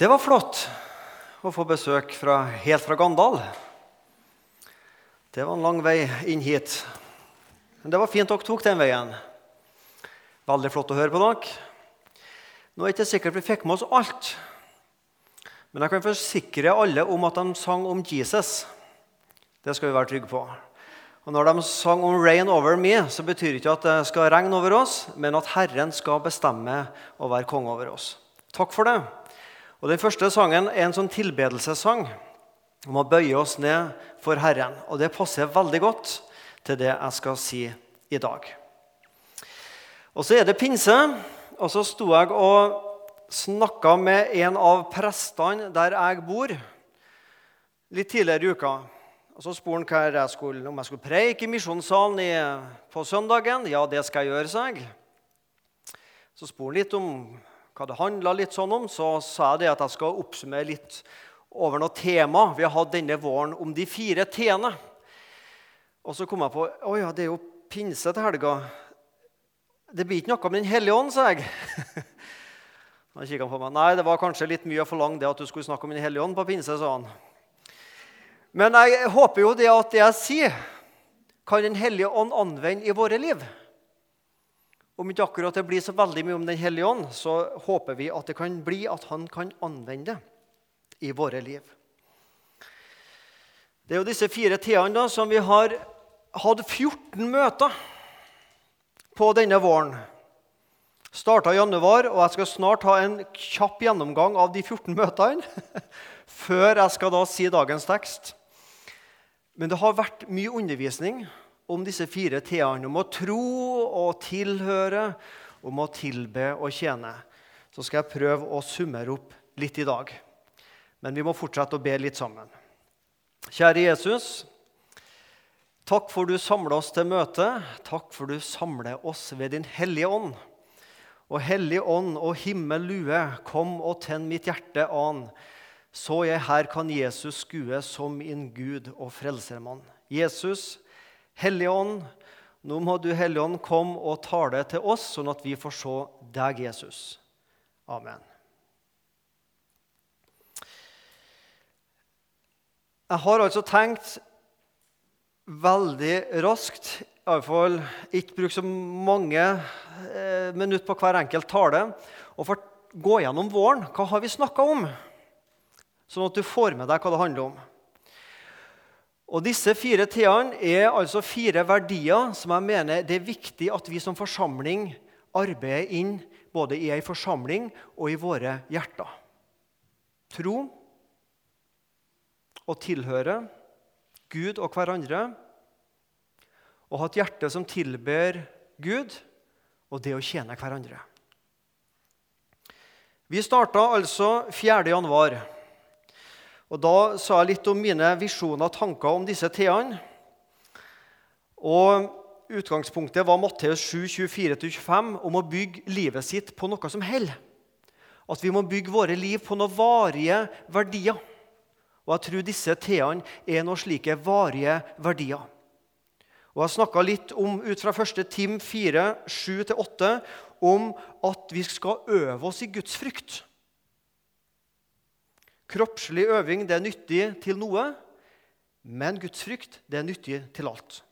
Det var flott å få besøk fra, helt fra Gandal. Det var en lang vei inn hit. Men det var fint dere tok den veien. Veldig flott å høre på dere. Nå er det ikke sikkert vi fikk med oss alt. Men jeg kan forsikre alle om at de sang om Jesus. Det skal vi være trygge på. Og Når de sang om 'Rain over me', så betyr det ikke at det skal regne over oss, men at Herren skal bestemme og være konge over oss. Takk for det. Og Den første sangen er en sånn tilbedelsessang om å bøye oss ned for Herren. Og Det passer veldig godt til det jeg skal si i dag. Og Så er det pinse, og så sto jeg og snakka med en av prestene der jeg bor, litt tidligere i uka. Og Så spurte han jeg skulle, om jeg skulle preike i misjonssalen på søndagen. Ja, det skal jeg gjøre, sa jeg. Så spurte han litt om hva det handla litt sånn om. Så sa jeg det at jeg skal oppsummere litt over noe tema vi har hatt denne våren om de fire t-ene. Og så kom jeg på å ja, det er jo pinse til helga. Det blir ikke noe med Den hellige ånd, sa jeg. Han kikka på meg. Nei, det var kanskje litt mye å forlange det at du skulle snakke om Den hellige ånd på pinse, sa han. Men jeg håper jo det at det jeg sier, kan Den hellige ånd anvende i våre liv. Om ikke akkurat det blir så veldig mye om Den hellige ånd, så håper vi at det kan bli at han kan anvende det i våre liv. Det er jo disse fire t-ene som vi har hatt 14 møter på denne våren. Starta i januar, og jeg skal snart ha en kjapp gjennomgang av de 14 møtene før jeg skal da si dagens tekst. Men det har vært mye undervisning om disse fire t-ene. Om å tro og tilhøre, om å tilbe og tjene. Så skal jeg prøve å summere opp litt i dag. Men vi må fortsette å be litt sammen. Kjære Jesus. Takk for du samler oss til møte. Takk for du samler oss ved Din Hellige Ånd. Og Hellige Ånd og himmel lue, kom og tenn mitt hjerte an så jeg her kan Jesus skue som min Gud og frelsermann. Jesus, Hellige Ånd, nå må du, Hellige Ånd, komme og tale til oss, sånn at vi får se deg, Jesus. Amen. Jeg har altså tenkt veldig raskt, iallfall ikke bruke så mange eh, minutter på hver enkelt tale, og for gå gjennom våren. Hva har vi snakka om? sånn at du får med deg hva det handler om. Og Disse fire t-ene er altså fire verdier som jeg mener det er viktig at vi som forsamling arbeider inn både i ei forsamling og i våre hjerter. Tro å tilhøre Gud og hverandre. Å ha et hjerte som tilber Gud, og det å tjene hverandre. Vi starta altså 4. januar. Og Da sa jeg litt om mine visjoner og tanker om disse t-ene. Og Utgangspunktet var Matteus 7, 24-25 om å bygge livet sitt på noe som holder. At vi må bygge våre liv på noen varige verdier. Og jeg tror disse t-ene er noen slike varige verdier. Og Jeg snakka litt om, ut fra 1. Tim 4, 7-8 om at vi skal øve oss i gudsfrykt. Kroppslig øving det er nyttig til noe, men gudsfrykt det er nyttig til alt.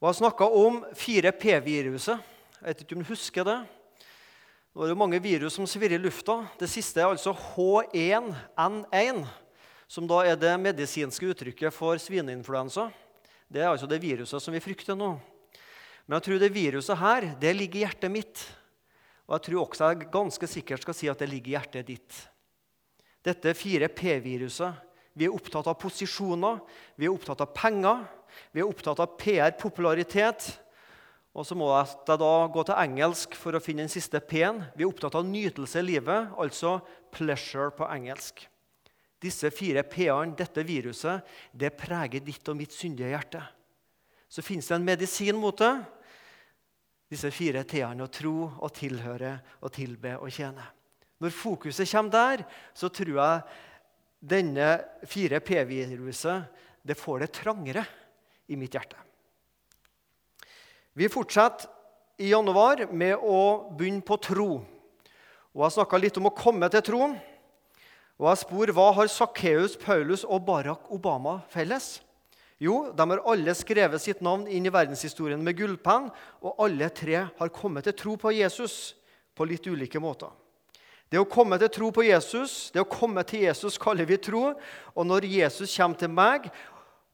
Og Jeg snakka om 4P-viruset. Jeg vet ikke om du husker det? Nå er det mange virus som svirrer i lufta. Det siste er altså H1N1, som da er det medisinske uttrykket for svineinfluensa. Det er altså det viruset som vi frykter nå. Men jeg tror det viruset her det ligger i hjertet mitt. Og jeg tror også jeg ganske sikkert skal si at det ligger i hjertet ditt. Dette 4P-viruset. Vi er opptatt av posisjoner, vi er opptatt av penger, vi er opptatt av PR, popularitet. Og så må jeg da gå til engelsk for å finne den siste P-en. Vi er opptatt av nytelse i livet, altså 'pleasure' på engelsk. Disse fire P-ene, dette viruset, det preger ditt og mitt syndige hjerte. Så fins det en medisin mot det disse fire t-ene å tro, og tilhøre, og tilbe og tjene. Når fokuset kommer der, så tror jeg denne 4P-viruset det får det trangere i mitt hjerte. Vi fortsetter i januar med å begynne på tro. Og Jeg snakka litt om å komme til troen. Og jeg spor hva har Sakkeus, Paulus og Barack Obama felles? Jo, de har alle skrevet sitt navn inn i verdenshistorien med gullpenn, og alle tre har kommet til tro på Jesus på litt ulike måter. Det å komme til tro på Jesus, det å komme til Jesus kaller vi tro. Og når Jesus kommer til meg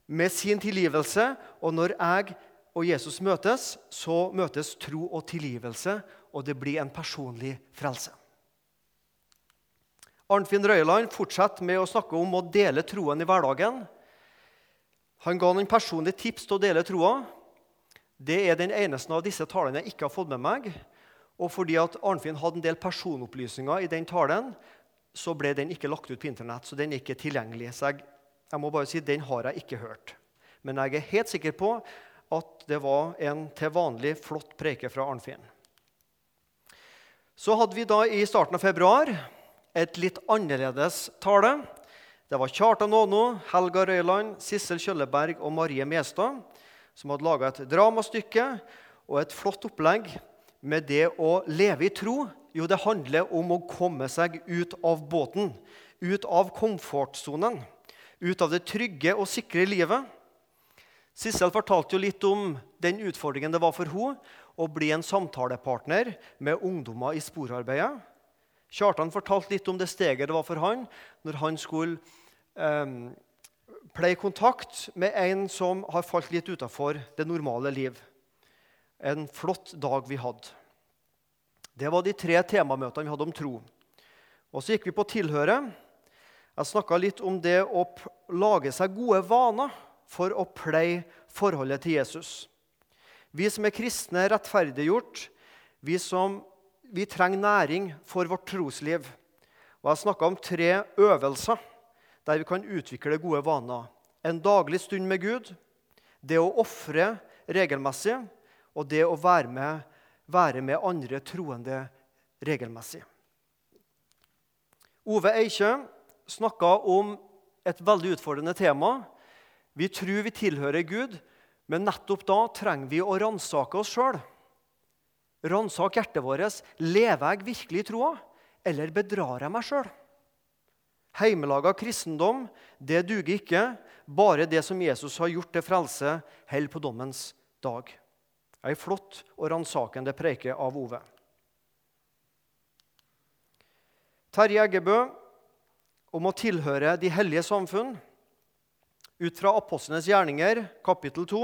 med sin tilgivelse, og når jeg og Jesus møtes, så møtes tro og tilgivelse, og det blir en personlig frelse. Arnfinn Røyland fortsetter med å snakke om å dele troen i hverdagen. Han ga noen personlige tips til å dele troa. Det er den eneste av disse talene jeg ikke har fått med meg. Og fordi at Arnfinn hadde en del personopplysninger i den talen, så ble den ikke lagt ut på Internett. så den er ikke tilgjengelig. Så jeg, jeg må bare si den har jeg ikke hørt. Men jeg er helt sikker på at det var en til vanlig flott preike fra Arnfinn. Så hadde vi da i starten av februar et litt annerledes tale. Det var Kjartan Aano, Helga Røyland, Sissel Kjølleberg og Marie Mestad som hadde laga et dramastykke og et flott opplegg med det å leve i tro. Jo, det handler om å komme seg ut av båten, ut av komfortsonen, ut av det trygge og sikre livet. Sissel fortalte jo litt om den utfordringen det var for henne å bli en samtalepartner med ungdommer i sporarbeidet. Kjartan fortalte litt om det steget det var for han når han skulle eh, pleie kontakt med en som har falt litt utafor det normale liv. En flott dag vi hadde. Det var de tre temamøtene vi hadde om tro. Og Så gikk vi på tilhøret. Jeg snakka litt om det å lage seg gode vaner for å pleie forholdet til Jesus. Vi som er kristne, er rettferdiggjort. Vi, som, vi trenger næring for vårt trosliv. Og Jeg snakka om tre øvelser der vi kan utvikle gode vaner. En daglig stund med Gud, det å ofre regelmessig og det å være med, være med andre troende regelmessig. Ove Eikjø snakka om et veldig utfordrende tema, vi tror vi tilhører Gud, men nettopp da trenger vi å ransake oss sjøl. Ransake hjertet vårt. Lever jeg virkelig i troa, eller bedrar jeg meg sjøl? Heimelaga kristendom det duger ikke. Bare det som Jesus har gjort til frelse, holder på dommens dag. Ei flott og ransakende preike av Ove. Terje Eggebø om å tilhøre de hellige samfunn. Ut fra apostlenes gjerninger, kapittel 2,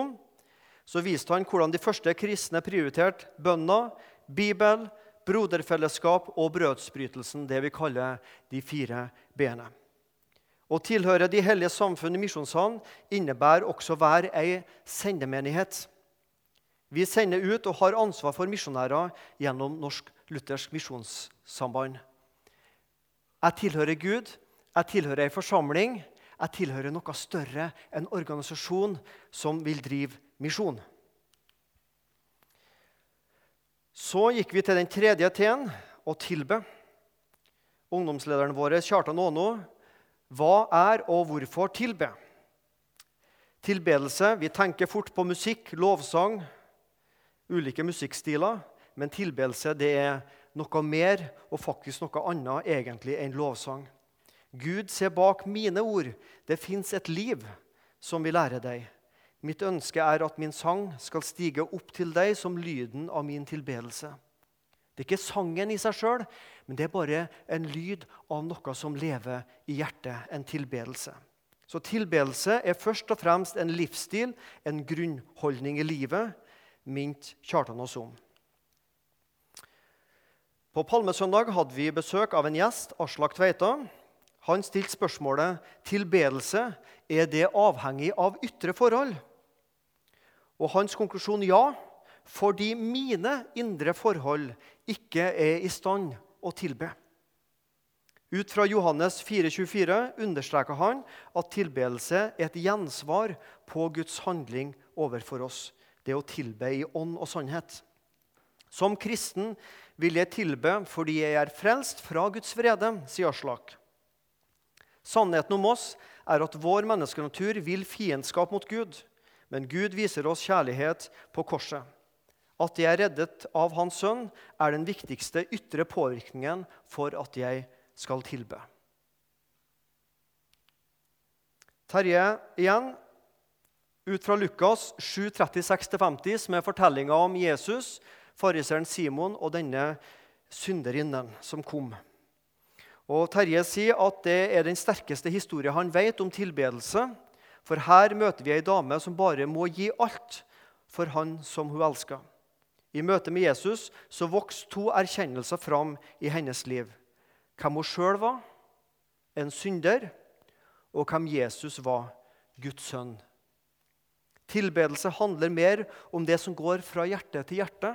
så viste han hvordan de første kristne prioriterte bønna, Bibel, broderfellesskap og brødsbrytelsen, det vi kaller de fire bene. Å tilhøre de hellige samfunn i Misjonssalen innebærer også være ei sendemenighet. Vi sender ut og har ansvar for misjonærer gjennom Norsk Luthersk Misjonssamband. Jeg tilhører Gud, jeg tilhører ei forsamling, jeg tilhører noe større, en organisasjon som vil drive misjon. Så gikk vi til den tredje T-en, å tilbe. Ungdomslederen vår, Kjartan Aano, hva er og hvorfor tilbe? Tilbedelse Vi tenker fort på musikk, lovsang, ulike musikkstiler. Men tilbedelse det er noe mer og faktisk noe annet egentlig enn lovsang. Gud, se bak mine ord. Det fins et liv som vil lære deg. Mitt ønske er at min sang skal stige opp til deg som lyden av min tilbedelse. Det er ikke sangen i seg sjøl, men det er bare en lyd av noe som lever i hjertet, en tilbedelse. Så tilbedelse er først og fremst en livsstil, en grunnholdning i livet, mint Kjartan oss om. På Palmesøndag hadde vi besøk av en gjest, Aslak Tveita. Han stilte spørsmålet tilbedelse er det avhengig av ytre forhold. Og hans konklusjon ja, fordi mine indre forhold ikke er i stand å tilbe. Ut fra Johannes 4,24 understreker han at tilbedelse er et gjensvar på Guds handling overfor oss. Det å tilbe i ånd og sannhet. Som kristen vil jeg tilbe fordi jeg er frelst fra Guds vrede, sier Aslak. Sannheten om oss er at vår menneskenatur vil fiendskap mot Gud, men Gud viser oss kjærlighet på korset. At jeg er reddet av Hans sønn, er den viktigste ytre påvirkningen for at jeg skal tilbe. Terje igjen, ut fra Lukas 7, 36-50, som er fortellinga om Jesus, fariseren Simon og denne synderinnen som kom. Og Terje sier at det er den sterkeste historien han vet om tilbedelse. For her møter vi ei dame som bare må gi alt for han som hun elsker. I møte med Jesus så vokste to erkjennelser fram i hennes liv. Hvem hun sjøl var, en synder, og hvem Jesus var, Guds sønn. Tilbedelse handler mer om det som går fra hjerte til hjerte,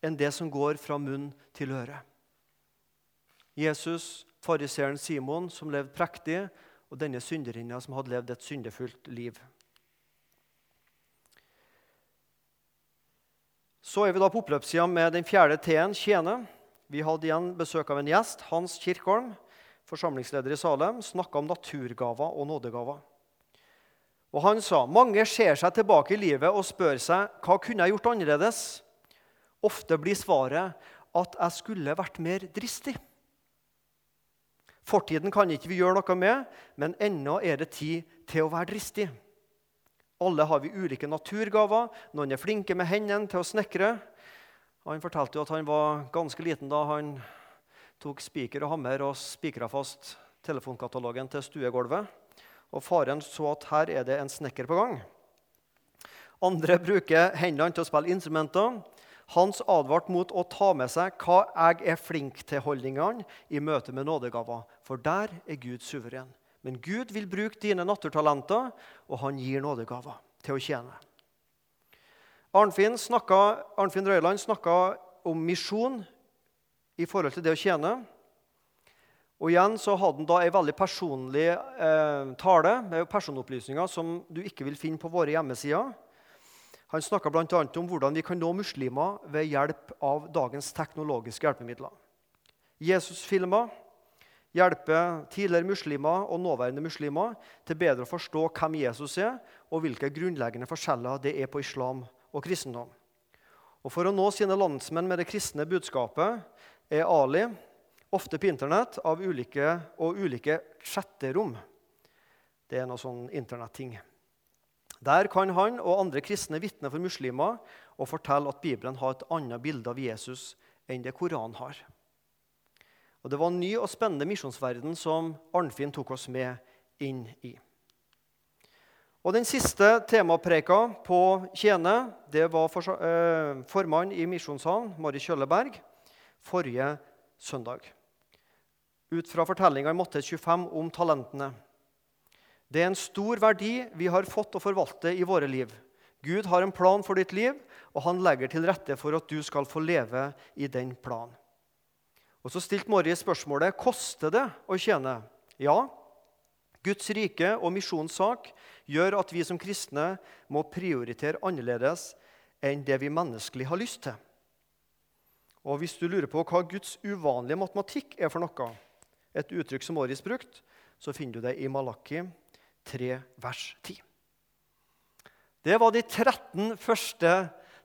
enn det som går fra munn til øre. Jesus, fariseeren Simon, som levde prektig, og denne synderinna som hadde levd et syndefullt liv. Så er vi da på oppløpssida med den fjerde T-en, tjene. Vi hadde igjen besøk av en gjest, Hans Kirkholm, forsamlingsleder i Salem, snakka om naturgaver og nådegaver. Og Han sa mange ser seg tilbake i livet og spør seg hva kunne jeg gjort annerledes. Ofte blir svaret at jeg skulle vært mer dristig. Fortiden kan ikke vi gjøre noe med, men ennå er det tid til å være dristig. Alle har vi ulike naturgaver. Noen er flinke med hendene til å snekre. Han fortalte jo at han var ganske liten da han tok spiker og hammer og spikra fast telefonkatalogen til stuegulvet. Og faren så at her er det en snekker på gang. Andre bruker hendene til å spille instrumenter. Hans advarte mot å ta med seg hva jeg er flink til-holdningene i møte med nådegaver, for der er Gud suveren. Men Gud vil bruke dine naturtalenter, og han gir nådegaver til å tjene. Arnfinn, snakka, Arnfinn Røyland snakka om misjon i forhold til det å tjene. Og igjen så hadde han da ei veldig personlig eh, tale med personopplysninger som du ikke vil finne på våre hjemmesider. Han snakka bl.a. om hvordan vi kan nå muslimer ved hjelp av dagens teknologiske hjelpemidler. Jesus-filmer hjelper tidligere muslimer og nåværende muslimer til bedre å forstå hvem Jesus er, og hvilke grunnleggende forskjeller det er på islam og kristendom. Og For å nå sine landsmenn med det kristne budskapet er Ali ofte på Internett av ulike, og ulike chatterom. Det er noe sånn internetting. Der kan han og andre kristne vitne for muslimer og fortelle at Bibelen har et annet bilde av Jesus enn det Koranen har. Og Det var en ny og spennende misjonsverden som Arnfinn tok oss med inn i. Og Den siste temapreika på Tjene det var for, eh, formann i Misjonssalen, Mari Kjølleberg, forrige søndag. Ut fra fortellinga i Mattes 25 om talentene. Det er en stor verdi vi har fått å forvalte i våre liv. Gud har en plan for ditt liv, og han legger til rette for at du skal få leve i den planen. Og Så stilte Morris spørsmålet koster det å tjene. Ja, Guds rike og misjonssak gjør at vi som kristne må prioritere annerledes enn det vi menneskelig har lyst til. Og Hvis du lurer på hva Guds uvanlige matematikk er for noe, et uttrykk som Morris brukte, så finner du det i Malakki 3, vers 10. Det var de 13 første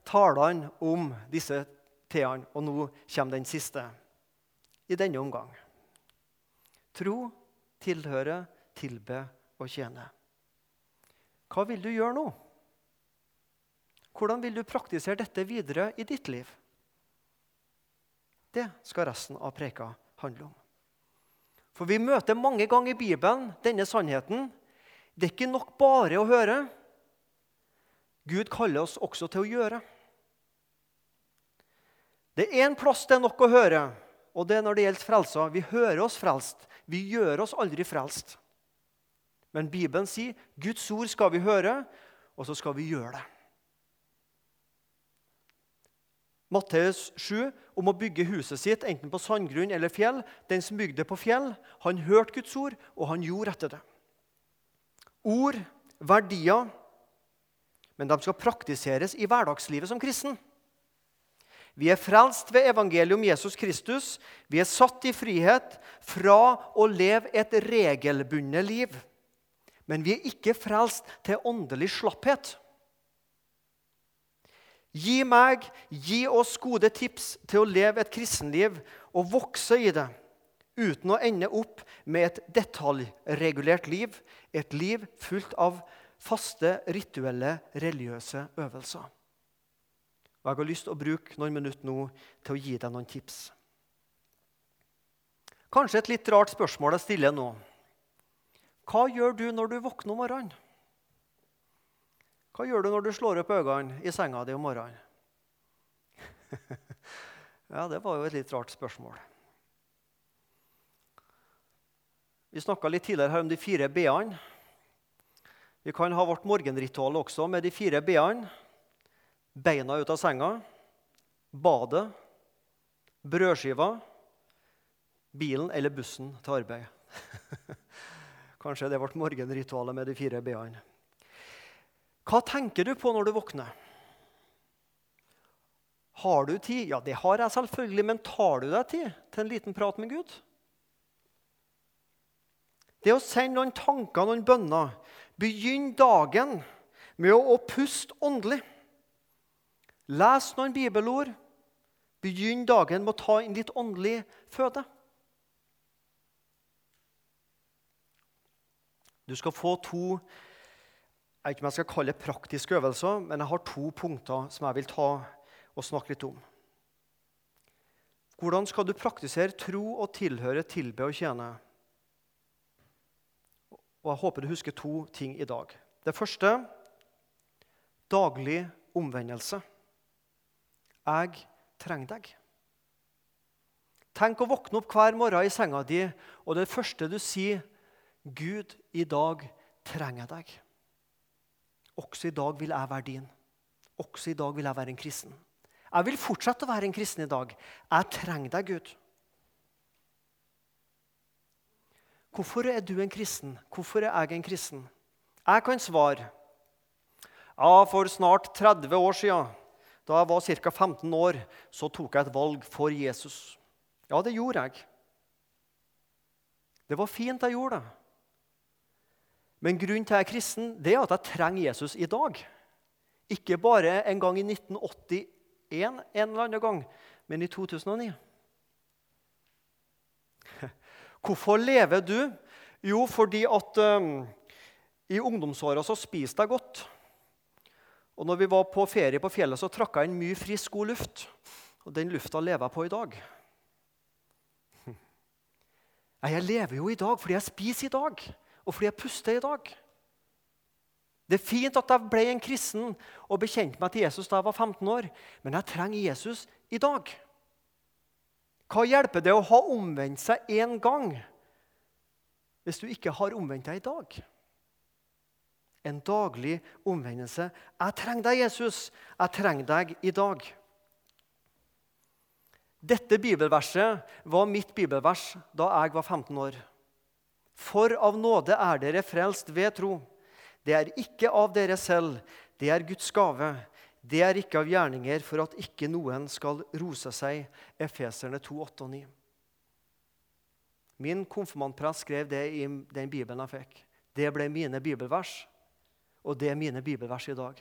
talene om disse teene, og nå kommer den siste i denne omgang. Tro, tilhøre, tilbe og tjene. Hva vil du gjøre nå? Hvordan vil du praktisere dette videre i ditt liv? Det skal resten av preka handle om. For vi møter mange ganger i Bibelen denne sannheten det er ikke nok bare å høre. Gud kaller oss også til å gjøre. Det er én plass det er nok å høre, og det er når det gjelder frelsa. Vi hører oss frelst. Vi gjør oss aldri frelst. Men Bibelen sier Guds ord skal vi høre, og så skal vi gjøre det. Matteus 7 om å bygge huset sitt enten på sandgrunn eller fjell. Den som bygde på fjell, han hørte Guds ord, og han gjorde etter det ord, verdier, men de skal praktiseres i hverdagslivet som kristen. Vi er frelst ved evangeliet om Jesus Kristus. Vi er satt i frihet fra å leve et regelbundet liv. Men vi er ikke frelst til åndelig slapphet. Gi meg, gi oss gode tips til å leve et kristenliv og vokse i det, uten å ende opp med et detaljregulert liv, et liv fullt av faste, rituelle, religiøse øvelser. Og Jeg har lyst til å bruke noen minutter nå til å gi deg noen tips. Kanskje et litt rart spørsmål jeg stiller nå. Hva gjør du når du våkner om morgenen? Hva gjør du når du slår opp øynene i senga di om morgenen? ja, det var jo et litt rart spørsmål. Vi snakka litt tidligere her om de fire b-ene. Vi kan ha vårt morgenritual også med de fire b-ene. Beina ut av senga, badet, brødskiva, bilen eller bussen til arbeid. Kanskje det er vårt morgenritual med de fire b-ene. Hva tenker du på når du våkner? Har du tid? Ja, det har jeg selvfølgelig, men tar du deg tid til en liten prat med Gud? Det å sende noen tanker, noen bønner. Begynn dagen med å, puste åndelig. Les noen bibelord. Begynn dagen med å ta inn litt åndelig føde. Du skal få to jeg vet ikke om jeg skal kalle det praktiske øvelser, men jeg har to punkter som jeg vil ta og snakke litt om. Hvordan skal du praktisere tro og tilhøre, tilbe og tjene? Og Jeg håper du husker to ting i dag. Det første daglig omvendelse. Jeg trenger deg. Tenk å våkne opp hver morgen i senga di, og det første du sier, 'Gud, i dag trenger jeg deg'. Også i dag vil jeg være din. Også i dag vil jeg være en kristen. Jeg vil fortsette å være en kristen i dag. Jeg trenger deg, Gud. Hvorfor er du en kristen? Hvorfor er jeg en kristen? Jeg kan svare. Ja, For snart 30 år siden, da jeg var ca. 15 år, så tok jeg et valg for Jesus. Ja, det gjorde jeg. Det var fint jeg gjorde det. Men grunnen til at jeg er kristen, det er at jeg trenger Jesus i dag. Ikke bare en gang i 1981 en eller annen gang, men i 2009. Hvorfor lever du? Jo, fordi at um, i ungdomsåra så spiste jeg godt. Og når vi var på ferie på fjellet, så trakk jeg inn mye frisk, god luft. Og den lufta lever jeg på i dag. Jeg lever jo i dag fordi jeg spiser i dag og fordi jeg puster i dag. Det er fint at jeg ble en kristen og bekjente meg til Jesus da jeg var 15 år, men jeg trenger Jesus i dag. Hva hjelper det å ha omvendt seg én gang hvis du ikke har omvendt deg i dag? En daglig omvendelse. Jeg trenger deg, Jesus. Jeg trenger deg i dag. Dette bibelverset var mitt bibelvers da jeg var 15 år. For av nåde er dere frelst ved tro. Det er ikke av dere selv, det er Guds gave. Det er ikke av gjerninger for at ikke noen skal rose seg. Efeserne 2, 8 og 9. Min konfirmantprest skrev det i den bibelen jeg fikk. Det ble mine bibelvers, og det er mine bibelvers i dag.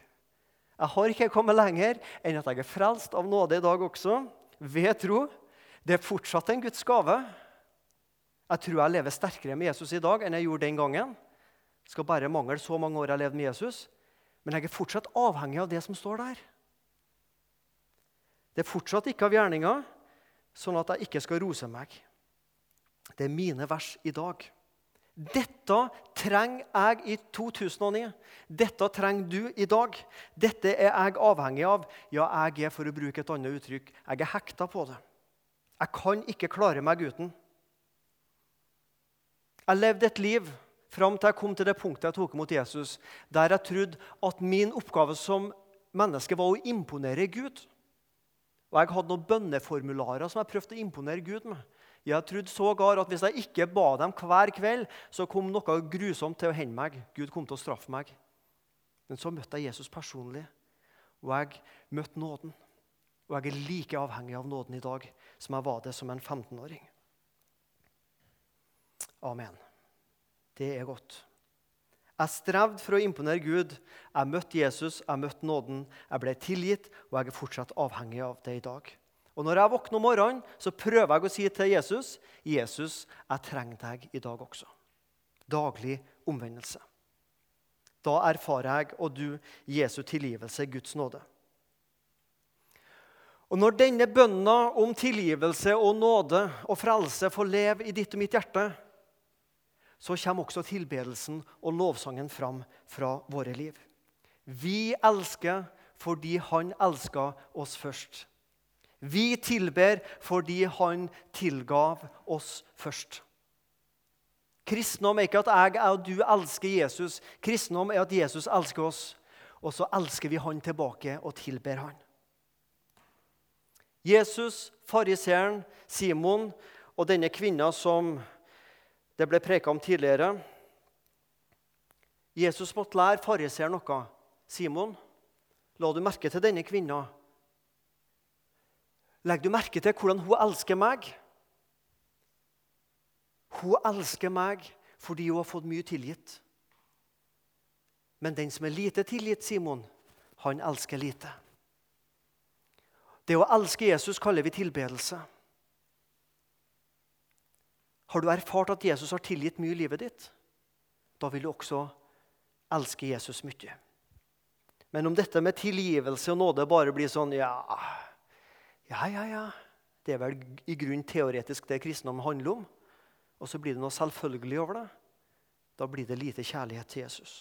Jeg har ikke kommet lenger enn at jeg er frelst av nåde i dag også, ved tro. Det er fortsatt en Guds gave. Jeg tror jeg lever sterkere med Jesus i dag enn jeg gjorde den gangen. Det skal bare mangle så mange år jeg har levd med Jesus. Men jeg er fortsatt avhengig av det som står der. Det er fortsatt ikke av gjerninga, sånn at jeg ikke skal rose meg. Det er mine vers i dag. Dette trenger jeg i 2009. Dette trenger du i dag. Dette er jeg avhengig av. Ja, jeg er, for å bruke et annet uttrykk, jeg er hekta på det. Jeg kan ikke klare meg uten. Jeg levde et liv fram til jeg kom til det punktet jeg tok imot Jesus, der jeg trodde at min oppgave som menneske var å imponere Gud. Og Jeg hadde noen bønneformularer som jeg prøvde å imponere Gud med. Jeg trodde sågar at hvis jeg ikke ba dem hver kveld, så kom noe grusomt til å hende meg. Gud kom til å straffe meg. Men så møtte jeg Jesus personlig, og jeg møtte nåden. Og jeg er like avhengig av nåden i dag som jeg var det som en 15-åring. Amen. Det er godt. Jeg strevde for å imponere Gud. Jeg møtte Jesus, jeg møtte nåden. Jeg ble tilgitt, og jeg er fortsatt avhengig av det i dag. Og Når jeg våkner om morgenen, så prøver jeg å si til Jesus Jesus, jeg trenger deg i dag også. Daglig omvendelse. Da erfarer jeg og du Jesu tilgivelse, Guds nåde. Og Når denne bønna om tilgivelse og nåde og frelse får leve i ditt og mitt hjerte, så kommer også tilbedelsen og lovsangen fram fra våre liv. Vi elsker fordi Han elska oss først. Vi tilber fordi Han tilgav oss først. Kristendom er ikke at jeg og du elsker Jesus. Kristendom er at Jesus elsker oss, og så elsker vi Han tilbake og tilber Han. Jesus, fariseeren, Simon og denne kvinna som det ble preka om tidligere. Jesus måtte lære fariseeren noe. Simon, la du merke til denne kvinna? Legger du merke til hvordan hun elsker meg? Hun elsker meg fordi hun har fått mye tilgitt. Men den som er lite tilgitt, Simon, han elsker lite. Det å elske Jesus kaller vi tilbedelse. Har du erfart at Jesus har tilgitt mye i livet ditt? Da vil du også elske Jesus mye. Men om dette med tilgivelse og nåde bare blir sånn ja, ja, ja, ja. Det er vel i grunn teoretisk det kristendom handler om. Og så blir det noe selvfølgelig over det. Da blir det lite kjærlighet til Jesus.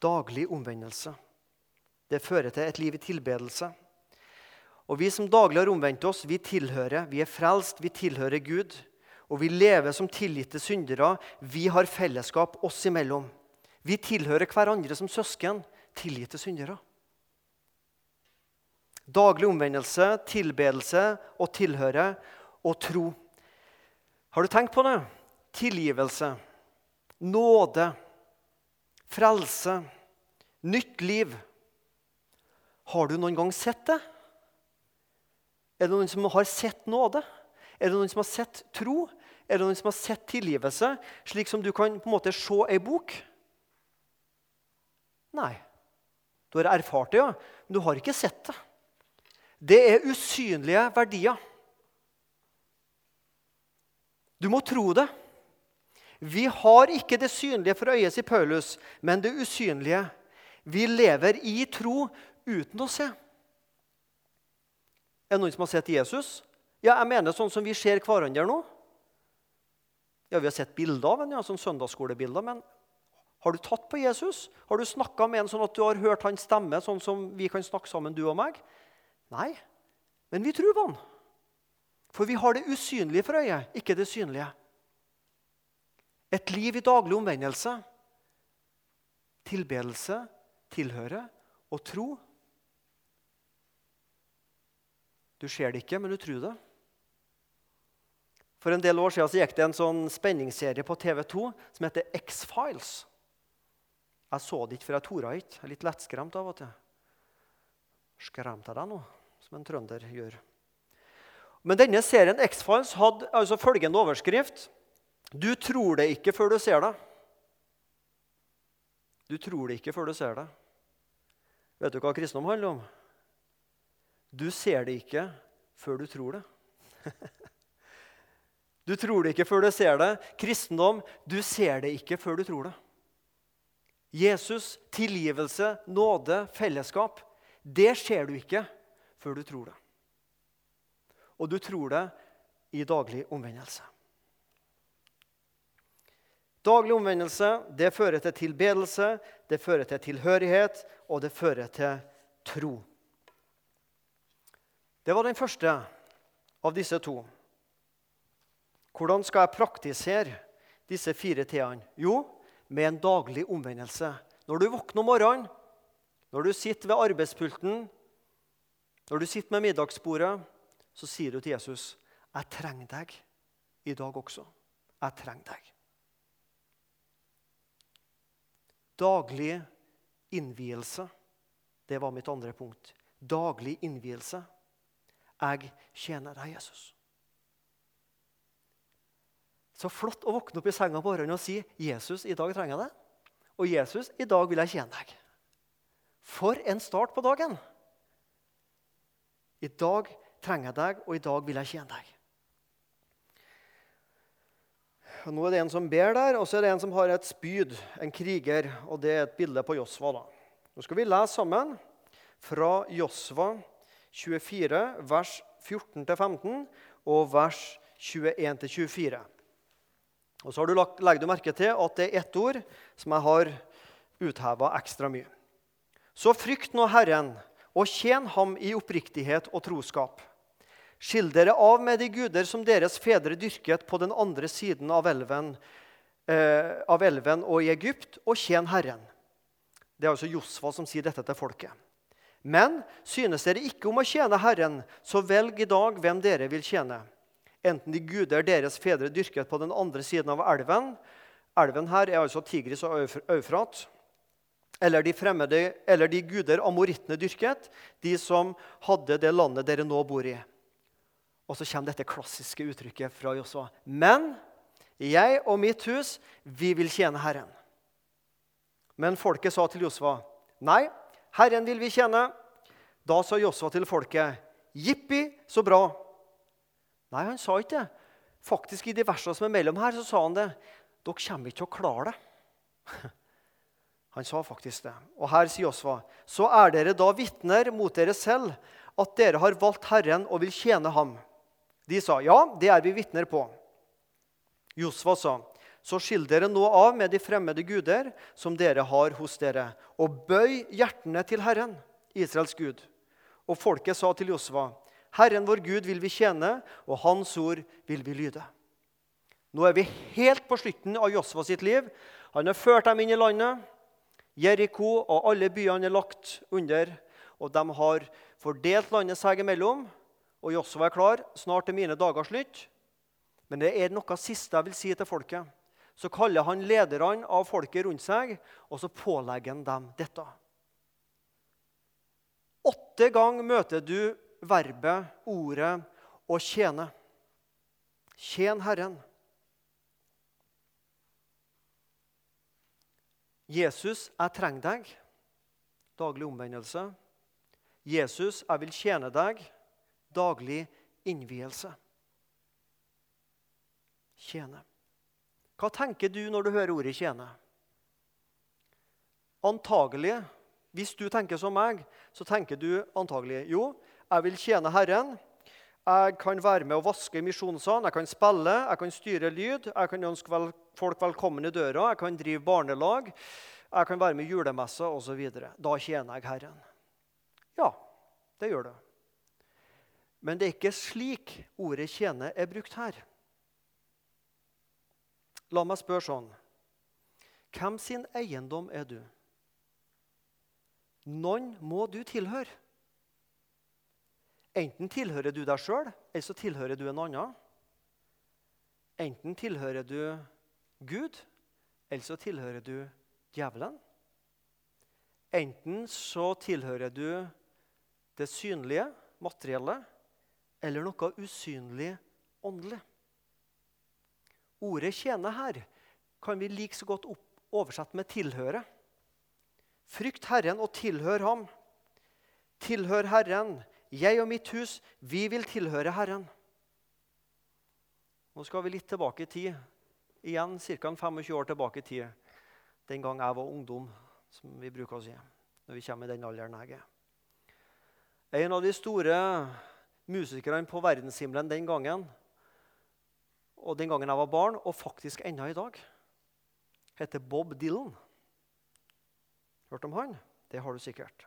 Daglig omvendelse. Det fører til et liv i tilbedelse. Og vi som daglig har omvendt oss, vi tilhører, vi er frelst, vi tilhører Gud. Og vi lever som tilgitte syndere. Vi har fellesskap oss imellom. Vi tilhører hverandre som søsken, tilgitte syndere. Daglig omvendelse, tilbedelse og tilhøre og tro. Har du tenkt på det? Tilgivelse, nåde, frelse, nytt liv. Har du noen gang sett det? Er det noen som har sett nåde? Er det noen som har sett tro? Er det noen som har sett tilgivelse, slik som du kan på en måte se ei bok? Nei. Du har erfart det, ja, men du har ikke sett det. Det er usynlige verdier. Du må tro det. Vi har ikke det synlige for øyet, sier Paulus, men det usynlige. Vi lever i tro uten å se. Er det noen som har sett Jesus? Ja, jeg mener sånn som vi ser hverandre nå. Ja, Vi har sett bilder av ham, ja, sånn søndagsskolebilder. Men har du tatt på Jesus? Har du snakka med ham sånn at du har hørt hans stemme, sånn som vi kan snakke sammen, du og meg? Nei, men vi tror på han. For vi har det usynlige for øyet, ikke det synlige. Et liv i daglig omvendelse, tilbedelse, tilhøre og tro Du ser det ikke, men du tror det. For en del år siden så gikk det en sånn spenningsserie på TV2 som heter X-Files. Jeg så det ikke, for jeg torde ikke. Jeg er litt lettskremt av og til. Skremt jeg deg nå, som en trønder gjør? Men denne serien X-Files hadde altså følgende overskrift. Du tror det ikke før du ser det. Du tror det ikke før du ser det. Vet du hva kristendom handler om? Du ser det ikke før du tror det. Du tror det ikke før du ser det. Kristendom, du ser det ikke før du tror det. Jesus, tilgivelse, nåde, fellesskap, det ser du ikke før du tror det. Og du tror det i daglig omvendelse. Daglig omvendelse det fører til tilbedelse, det fører til tilhørighet, og det fører til tro. Det var den første av disse to. Hvordan skal jeg praktisere disse fire t-ene? Jo, med en daglig omvendelse. Når du våkner om morgenen, når du sitter ved arbeidspulten, når du sitter med middagsbordet, så sier du til Jesus, 'Jeg trenger deg i dag også. Jeg trenger deg.' Daglig innvielse. Det var mitt andre punkt. Daglig innvielse. 'Jeg tjener deg, Jesus'. Så flott å våkne opp i senga på morgenen og si 'Jesus, i dag trenger jeg deg'. Og 'Jesus, i dag vil jeg tjene deg'. For en start på dagen! I dag trenger jeg deg, og i dag vil jeg tjene deg. Og nå er det en som ber der, og så er det en som har et spyd, en kriger. og Det er et bilde på Josva. Nå skal vi lese sammen fra Josva 24, vers 14-15 og vers 21-24. Og så har du lagt, legger du merke til at det er ett ord som jeg har utheva ekstra mye. Så frykt nå Herren, og tjen ham i oppriktighet og troskap. Skill dere av med de guder som deres fedre dyrket på den andre siden av elven, eh, av elven og i Egypt, og tjen Herren. Det er altså Josfa som sier dette til folket. Men synes dere ikke om å tjene Herren, så velg i dag hvem dere vil tjene. Enten de guder deres fedre dyrket på den andre siden av elven Elven her er altså Tigris og Eufrat. Eller de, fremmede, eller de guder amorittene dyrket, de som hadde det landet dere nå bor i. Og så kommer dette klassiske uttrykket fra Josua. Men jeg og mitt hus, vi vil tjene Herren. Men folket sa til Josua, nei, Herren vil vi tjene. Da sa Josua til folket, jippi, så bra. Nei, han sa ikke det. Faktisk I de versene som er mellom her, så sa han det. Dere kommer ikke til å klare det. Han sa faktisk det. Og her sier Josva, så er dere da vitner mot dere selv at dere har valgt Herren og vil tjene ham. De sa, ja, det er vi vitner på. Josva sa, så skill dere nå av med de fremmede guder som dere har hos dere, og bøy hjertene til Herren, Israels Gud. Og folket sa til Josva, Herren vår Gud vil vi tjene, og Hans ord vil vi lyde. Nå er vi helt på slutten av Josva sitt liv. Han har ført dem inn i landet. Jeriko og alle byene er lagt under, og de har fordelt landet seg imellom. Og Josva er klar. Snart er mine dager slutt. Men det er noe siste jeg vil si til folket. Så kaller han lederne av folket rundt seg, og så pålegger han dem dette. Åtte ganger møter du verbet, ordet, å tjene. Tjen Herren. Jesus, jeg trenger deg. Daglig omvendelse. Jesus, jeg vil tjene deg. Daglig innvielse. Tjene. Hva tenker du når du hører ordet 'tjene'? Antagelig, hvis du tenker som meg, så tenker du antagelig jo, jeg vil tjene Herren. Jeg kan være med å vaske i misjonssalen, jeg kan spille, jeg kan styre lyd. Jeg kan ønske vel, folk velkommen i døra, jeg kan drive barnelag. Jeg kan være med i julemessa osv. Da tjener jeg Herren. Ja, det gjør det. Men det er ikke slik ordet 'tjene' er brukt her. La meg spørre sånn Hvem sin eiendom er du? Noen må du tilhøre. Enten tilhører du deg sjøl, eller så tilhører du en annen. Enten tilhører du Gud, eller så tilhører du djevelen. Enten så tilhører du det synlige, materielle, eller noe usynlig, åndelig. Ordet 'tjene' her kan vi like så godt oversette med 'tilhøre'. Frykt Herren og tilhør Ham. Tilhør Herren jeg og mitt hus, vi vil tilhøre Herren. Nå skal vi litt tilbake i tid. Igjen ca. 25 år tilbake i tid. Den gang jeg var ungdom, som vi bruker å si. Når vi kommer i den alderen jeg er. En av de store musikerne på verdenshimmelen den gangen, og den gangen jeg var barn, og faktisk ennå i dag, heter Bob Dylan. Hørt om han? Det har du sikkert.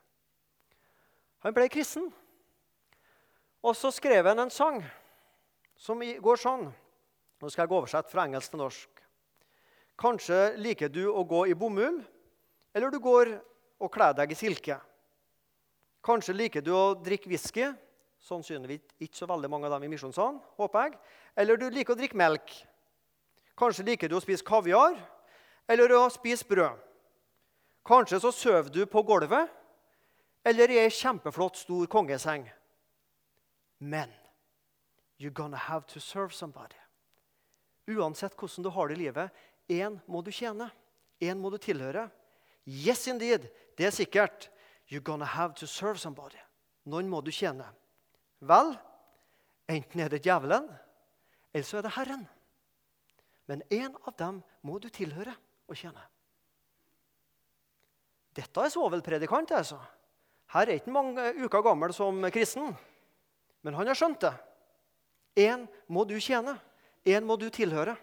Han ble kristen. Og så skrev han en sang som går sånn. Nå skal jeg oversette fra engelsk til norsk. Kanskje liker du å gå i bomull, eller du går og kler deg i silke. Kanskje liker du å drikke whisky. Sannsynligvis ikke så veldig mange av dem i misjonssalen. håper jeg. Eller du liker å drikke melk. Kanskje liker du å spise kaviar eller å spise brød. Kanskje så sover du på gulvet eller i ei kjempeflott, stor kongeseng. Men you're gonna have to serve somebody. Uansett hvordan du har det i livet, én må du tjene. Én må du tilhøre. Yes, indeed. Det er sikkert. You're gonna have to serve somebody. Noen må du tjene. Vel, enten er det djevelen, eller så er det Herren. Men én av dem må du tilhøre og tjene. Dette er svovelpredikant. altså. Her er ikke mange uker gammel som kristen, men han har skjønt det. Én må du tjene. Én må du tilhøre.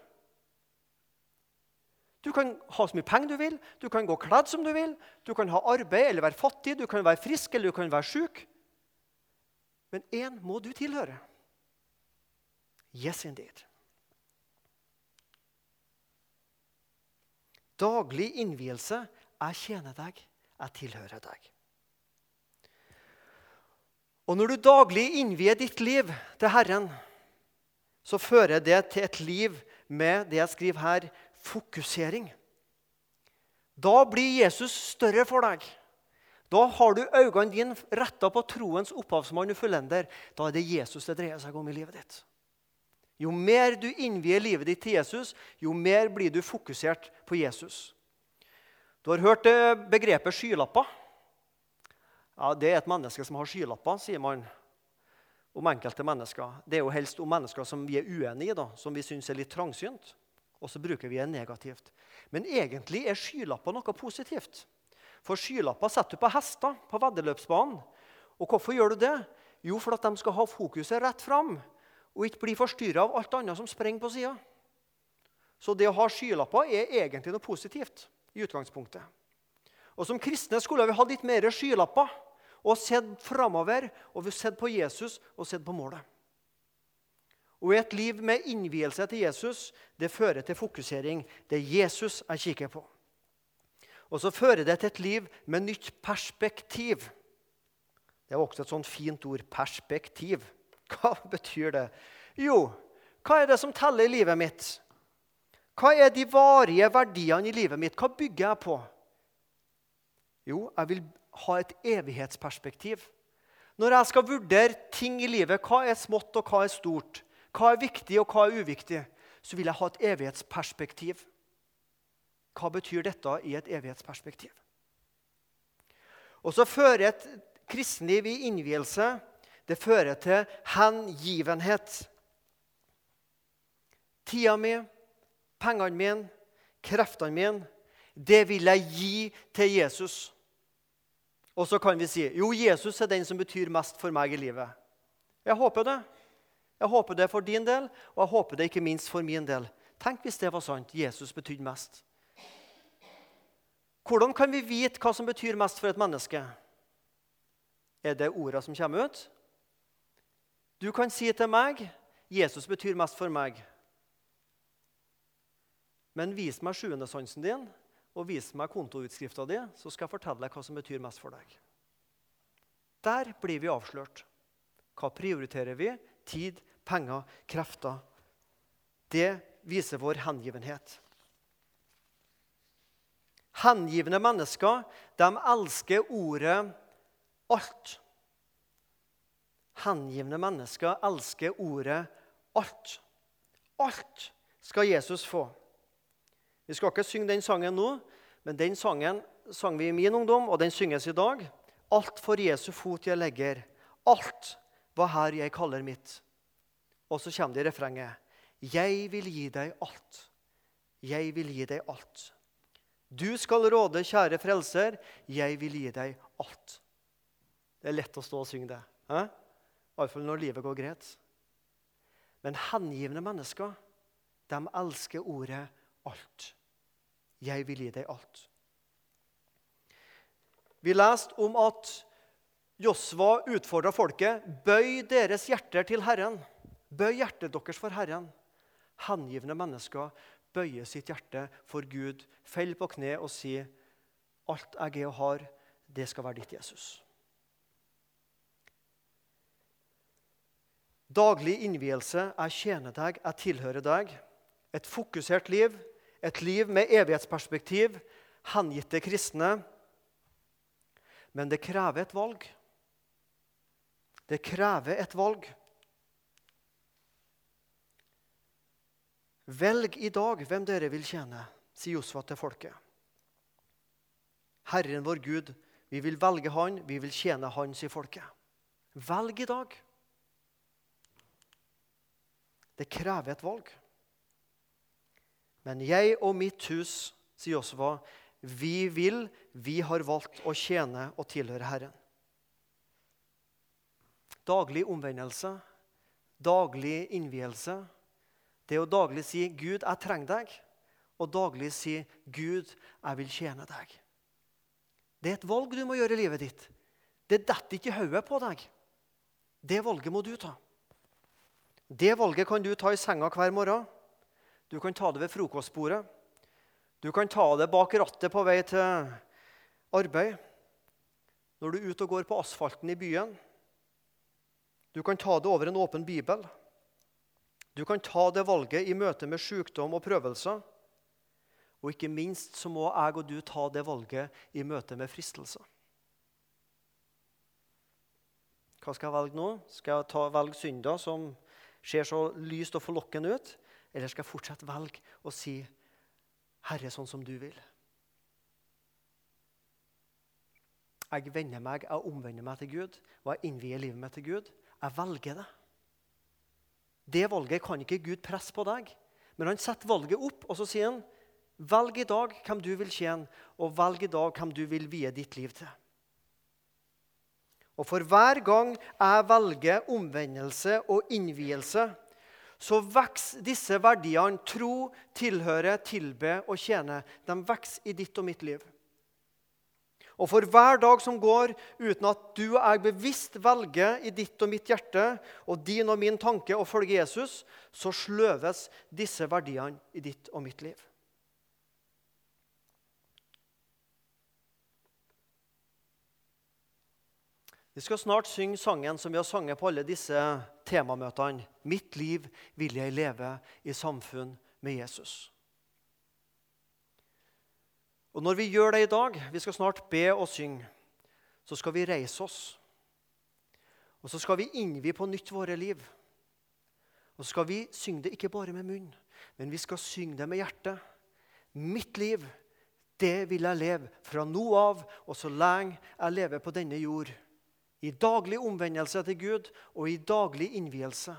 Du kan ha så mye penger du vil, du kan gå kledd som du vil, du kan ha arbeid eller være fattig, du kan være frisk eller du kan være sjuk. Men én må du tilhøre. Yes, indeed. Daglig innvielse. Jeg tjener deg, jeg tilhører deg. Og når du daglig innvier ditt liv til Herren, så fører det til et liv med det jeg skriver her, fokusering. Da blir Jesus større for deg. Da har du øynene dine retta på troens opphavsmann og fullender. Da er det Jesus det dreier seg om i livet ditt. Jo mer du innvier livet ditt til Jesus, jo mer blir du fokusert på Jesus. Du har hørt begrepet skylapper. Ja, Det er et menneske som har skylapper, sier man om enkelte mennesker. Det er jo helst om mennesker som vi er uenige i, da, som vi syns er litt trangsynt. Og så bruker vi det negativt. Men egentlig er skylapper noe positivt. For skylapper setter du på hester på veddeløpsbanen. Og hvorfor gjør du det? Jo, for at de skal ha fokuset rett fram og ikke bli forstyrra av alt annet som sprenger på sida. Så det å ha skylapper er egentlig noe positivt i utgangspunktet. Og Som kristne skulle vi ha litt mer skylapper og sett framover. Og vi sett på Jesus og sett på målet. Og Et liv med innvielse til Jesus det fører til fokusering. Det er Jesus jeg kikker på. Og så fører det til et liv med nytt perspektiv. Det er også et sånt fint ord perspektiv. Hva betyr det? Jo, hva er det som teller i livet mitt? Hva er de varige verdiene i livet mitt? Hva bygger jeg på? Jo, jeg vil ha et evighetsperspektiv. Når jeg skal vurdere ting i livet, hva er smått og hva er stort, hva er viktig og hva er uviktig, så vil jeg ha et evighetsperspektiv. Hva betyr dette i et evighetsperspektiv? Og så fører et kristenliv i innvielse det fører til hengivenhet. Tida mi, pengene mine, kreftene mine, det vil jeg gi til Jesus. Og så kan vi si jo, Jesus er den som betyr mest for meg i livet. Jeg håper det. Jeg håper det for din del, og jeg håper det ikke minst for min del. Tenk hvis det var sant. Jesus betydde mest. Hvordan kan vi vite hva som betyr mest for et menneske? Er det ordene som kommer ut? Du kan si til meg 'Jesus betyr mest for meg'. Men vis meg sjuendesansen din og vis meg kontoutskrifta di, så skal jeg fortelle deg hva som betyr mest for deg. Der blir vi avslørt. Hva prioriterer vi? Tid, penger, krefter. Det viser vår hengivenhet. Hengivne mennesker de elsker ordet 'alt'. Hengivne mennesker elsker ordet 'alt'. Alt skal Jesus få. Vi skal ikke synge den sangen nå, men den sangen sang vi i min ungdom, og den synges i dag. Alt for Jesu fot jeg legger, alt hva her jeg kaller mitt. Og så kommer det i refrenget. Jeg vil gi deg alt. Jeg vil gi deg alt. Du skal råde, kjære frelser, jeg vil gi deg alt. Det er lett å stå og synge det. Eh? Iallfall når livet går greit. Men hengivne mennesker, de elsker ordet 'alt'. Jeg vil gi deg alt. Vi leste om at Josva utfordra folket. Bøy deres hjerter til Herren. Bøy hjertet deres for Herren. Hengivne mennesker bøyer sitt hjerte for Gud, faller på kne og sier, 'Alt jeg er og har, det skal være ditt, Jesus'. Daglig innvielse. Jeg tjener deg, jeg tilhører deg. Et fokusert liv, et liv med evighetsperspektiv, hengitte kristne. Men det krever et valg. Det krever et valg. Velg i dag hvem dere vil tjene, sier Josfa til folket. Herren vår Gud, vi vil velge Han, vi vil tjene Han, sier folket. Velg i dag. Det krever et valg. Men jeg og mitt hus, sier Josfa, vi vil, vi har valgt å tjene og tilhøre Herren. Daglig omvendelse, daglig innvielse. Det er å daglig si 'Gud, jeg trenger deg', og daglig si 'Gud, jeg vil tjene deg'. Det er et valg du må gjøre i livet ditt. Det detter ikke i hodet på deg. Det valget må du ta. Det valget kan du ta i senga hver morgen. Du kan ta det ved frokostbordet. Du kan ta det bak rattet på vei til arbeid. Når du er ute og går på asfalten i byen. Du kan ta det over en åpen bibel. Du kan ta det valget i møte med sykdom og prøvelser. Og ikke minst så må jeg og du ta det valget i møte med fristelser. Hva skal jeg velge nå? Skal jeg ta, velge synder som ser så lyst og forlokkende ut? Eller skal jeg fortsatt velge å si 'Herre, sånn som du vil'? Jeg vender meg, jeg omvender meg til Gud, og jeg innvier livet mitt til Gud. Jeg velger det. Det valget kan ikke Gud presse på deg. Men han setter valget opp, og så sier han Velg i dag hvem du vil tjene, og velg i dag hvem du vil vie ditt liv til. Og for hver gang jeg velger omvendelse og innvielse, så vokser disse verdiene tro, tilhøre, tilbe og tjene. De vokser i ditt og mitt liv. Og for hver dag som går uten at du og jeg bevisst velger i ditt og mitt hjerte og din og min tanke å følge Jesus, så sløves disse verdiene i ditt og mitt liv. Vi skal snart synge sangen som vi har sunget på alle disse temamøtene. 'Mitt liv vil jeg leve i samfunn med Jesus'. Og Når vi gjør det i dag, vi skal snart be og synge, så skal vi reise oss. Og så skal vi innvie på nytt våre liv. Og så skal vi synge det ikke bare med munn, men vi skal synge det med hjertet. Mitt liv, det vil jeg leve fra nå av og så lenge jeg lever på denne jord i daglig omvendelse til Gud og i daglig innvielse.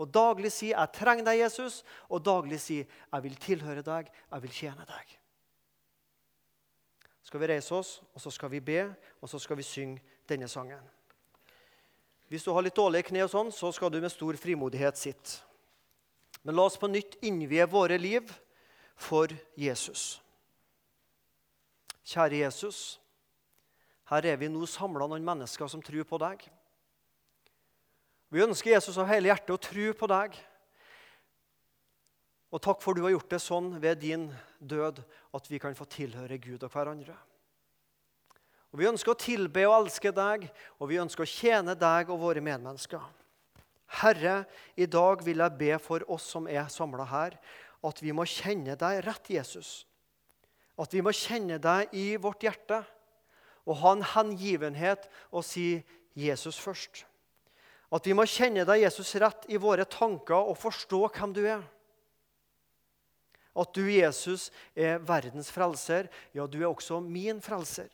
Og daglig si 'Jeg trenger deg, Jesus', og daglig si 'Jeg vil tilhøre deg, jeg vil tjene deg'. Skal vi reise oss, og så skal vi be, og så skal vi synge denne sangen. Hvis du har litt dårlige kne, og sånn, så skal du med stor frimodighet sitte. Men la oss på nytt innvie våre liv for Jesus. Kjære Jesus. Her er vi nå samla noen mennesker som tror på deg. Vi ønsker Jesus av hele hjertet å tro på deg. Og takk for du har gjort det sånn ved din død at vi kan få tilhøre Gud og hverandre. Og Vi ønsker å tilbe og elske deg, og vi ønsker å tjene deg og våre medmennesker. Herre, i dag vil jeg be for oss som er samla her, at vi må kjenne deg rett, Jesus. At vi må kjenne deg i vårt hjerte og ha en hengivenhet og si Jesus først. At vi må kjenne deg, Jesus, rett i våre tanker og forstå hvem du er. At du, Jesus, er verdens frelser. Ja, du er også min frelser.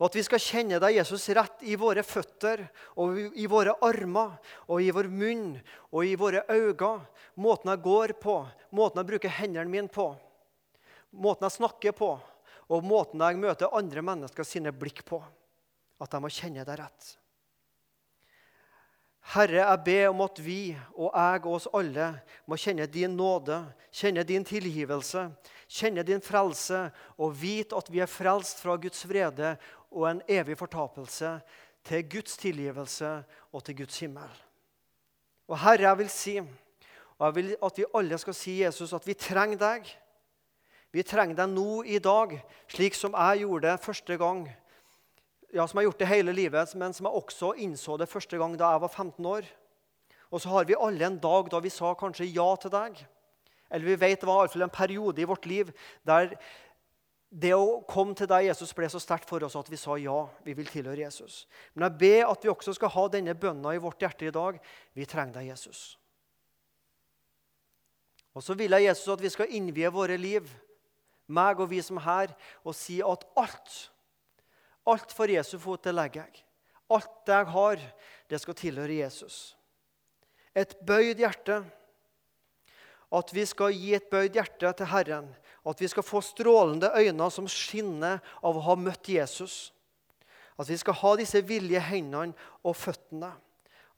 Og at vi skal kjenne deg, Jesus, rett i våre føtter og i våre armer og i vår munn og i våre øyne. Måten jeg går på, måten jeg bruker hendene mine på, måten jeg snakker på, og måten jeg møter andre mennesker sine blikk på. At de må kjenne deg rett. Herre, jeg ber om at vi og jeg og oss alle må kjenne din nåde, kjenne din tilgivelse, kjenne din frelse og vite at vi er frelst fra Guds vrede og en evig fortapelse til Guds tilgivelse og til Guds himmel. Og Herre, jeg vil si, og jeg vil at vi alle skal si, Jesus, at vi trenger deg. Vi trenger deg nå i dag, slik som jeg gjorde det første gang. Ja, Som har gjort det hele livet, men som jeg også innså det første gang da jeg var 15 år. Og så har vi alle en dag da vi sa kanskje ja til deg. Eller vi vet det var iallfall en periode i vårt liv der det å komme til deg, Jesus, ble så sterkt for oss at vi sa ja, vi vil tilhøre Jesus. Men jeg ber at vi også skal ha denne bønna i vårt hjerte i dag. Vi trenger deg, Jesus. Og så vil jeg Jesus at vi skal innvie våre liv, meg og vi som er her, og si at alt, alt for Jesu fot, det legger jeg. Alt det jeg har, det skal tilhøre Jesus. Et bøyd hjerte. At vi skal gi et bøyd hjerte til Herren. At vi skal få strålende øyne som skinner av å ha møtt Jesus. At vi skal ha disse villige hendene og føttene.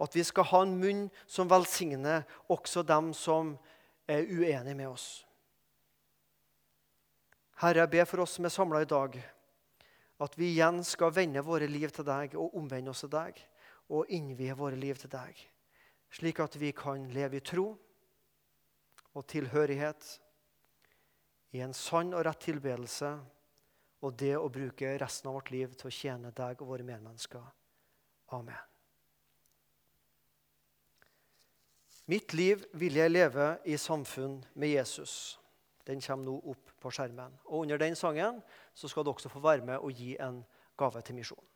At vi skal ha en munn som velsigner også dem som er uenige med oss. Herre, jeg ber for oss som er samla i dag, at vi igjen skal vende våre liv til deg og omvende oss til deg og innvie våre liv til deg, slik at vi kan leve i tro og tilhørighet i en sann og rett tilbedelse og det å bruke resten av vårt liv til å tjene deg og våre medmennesker. Amen. Mitt liv vil jeg leve i samfunn med Jesus. Den kommer nå opp på skjermen. Og Under den sangen så skal du også få være med og gi en gave til misjonen.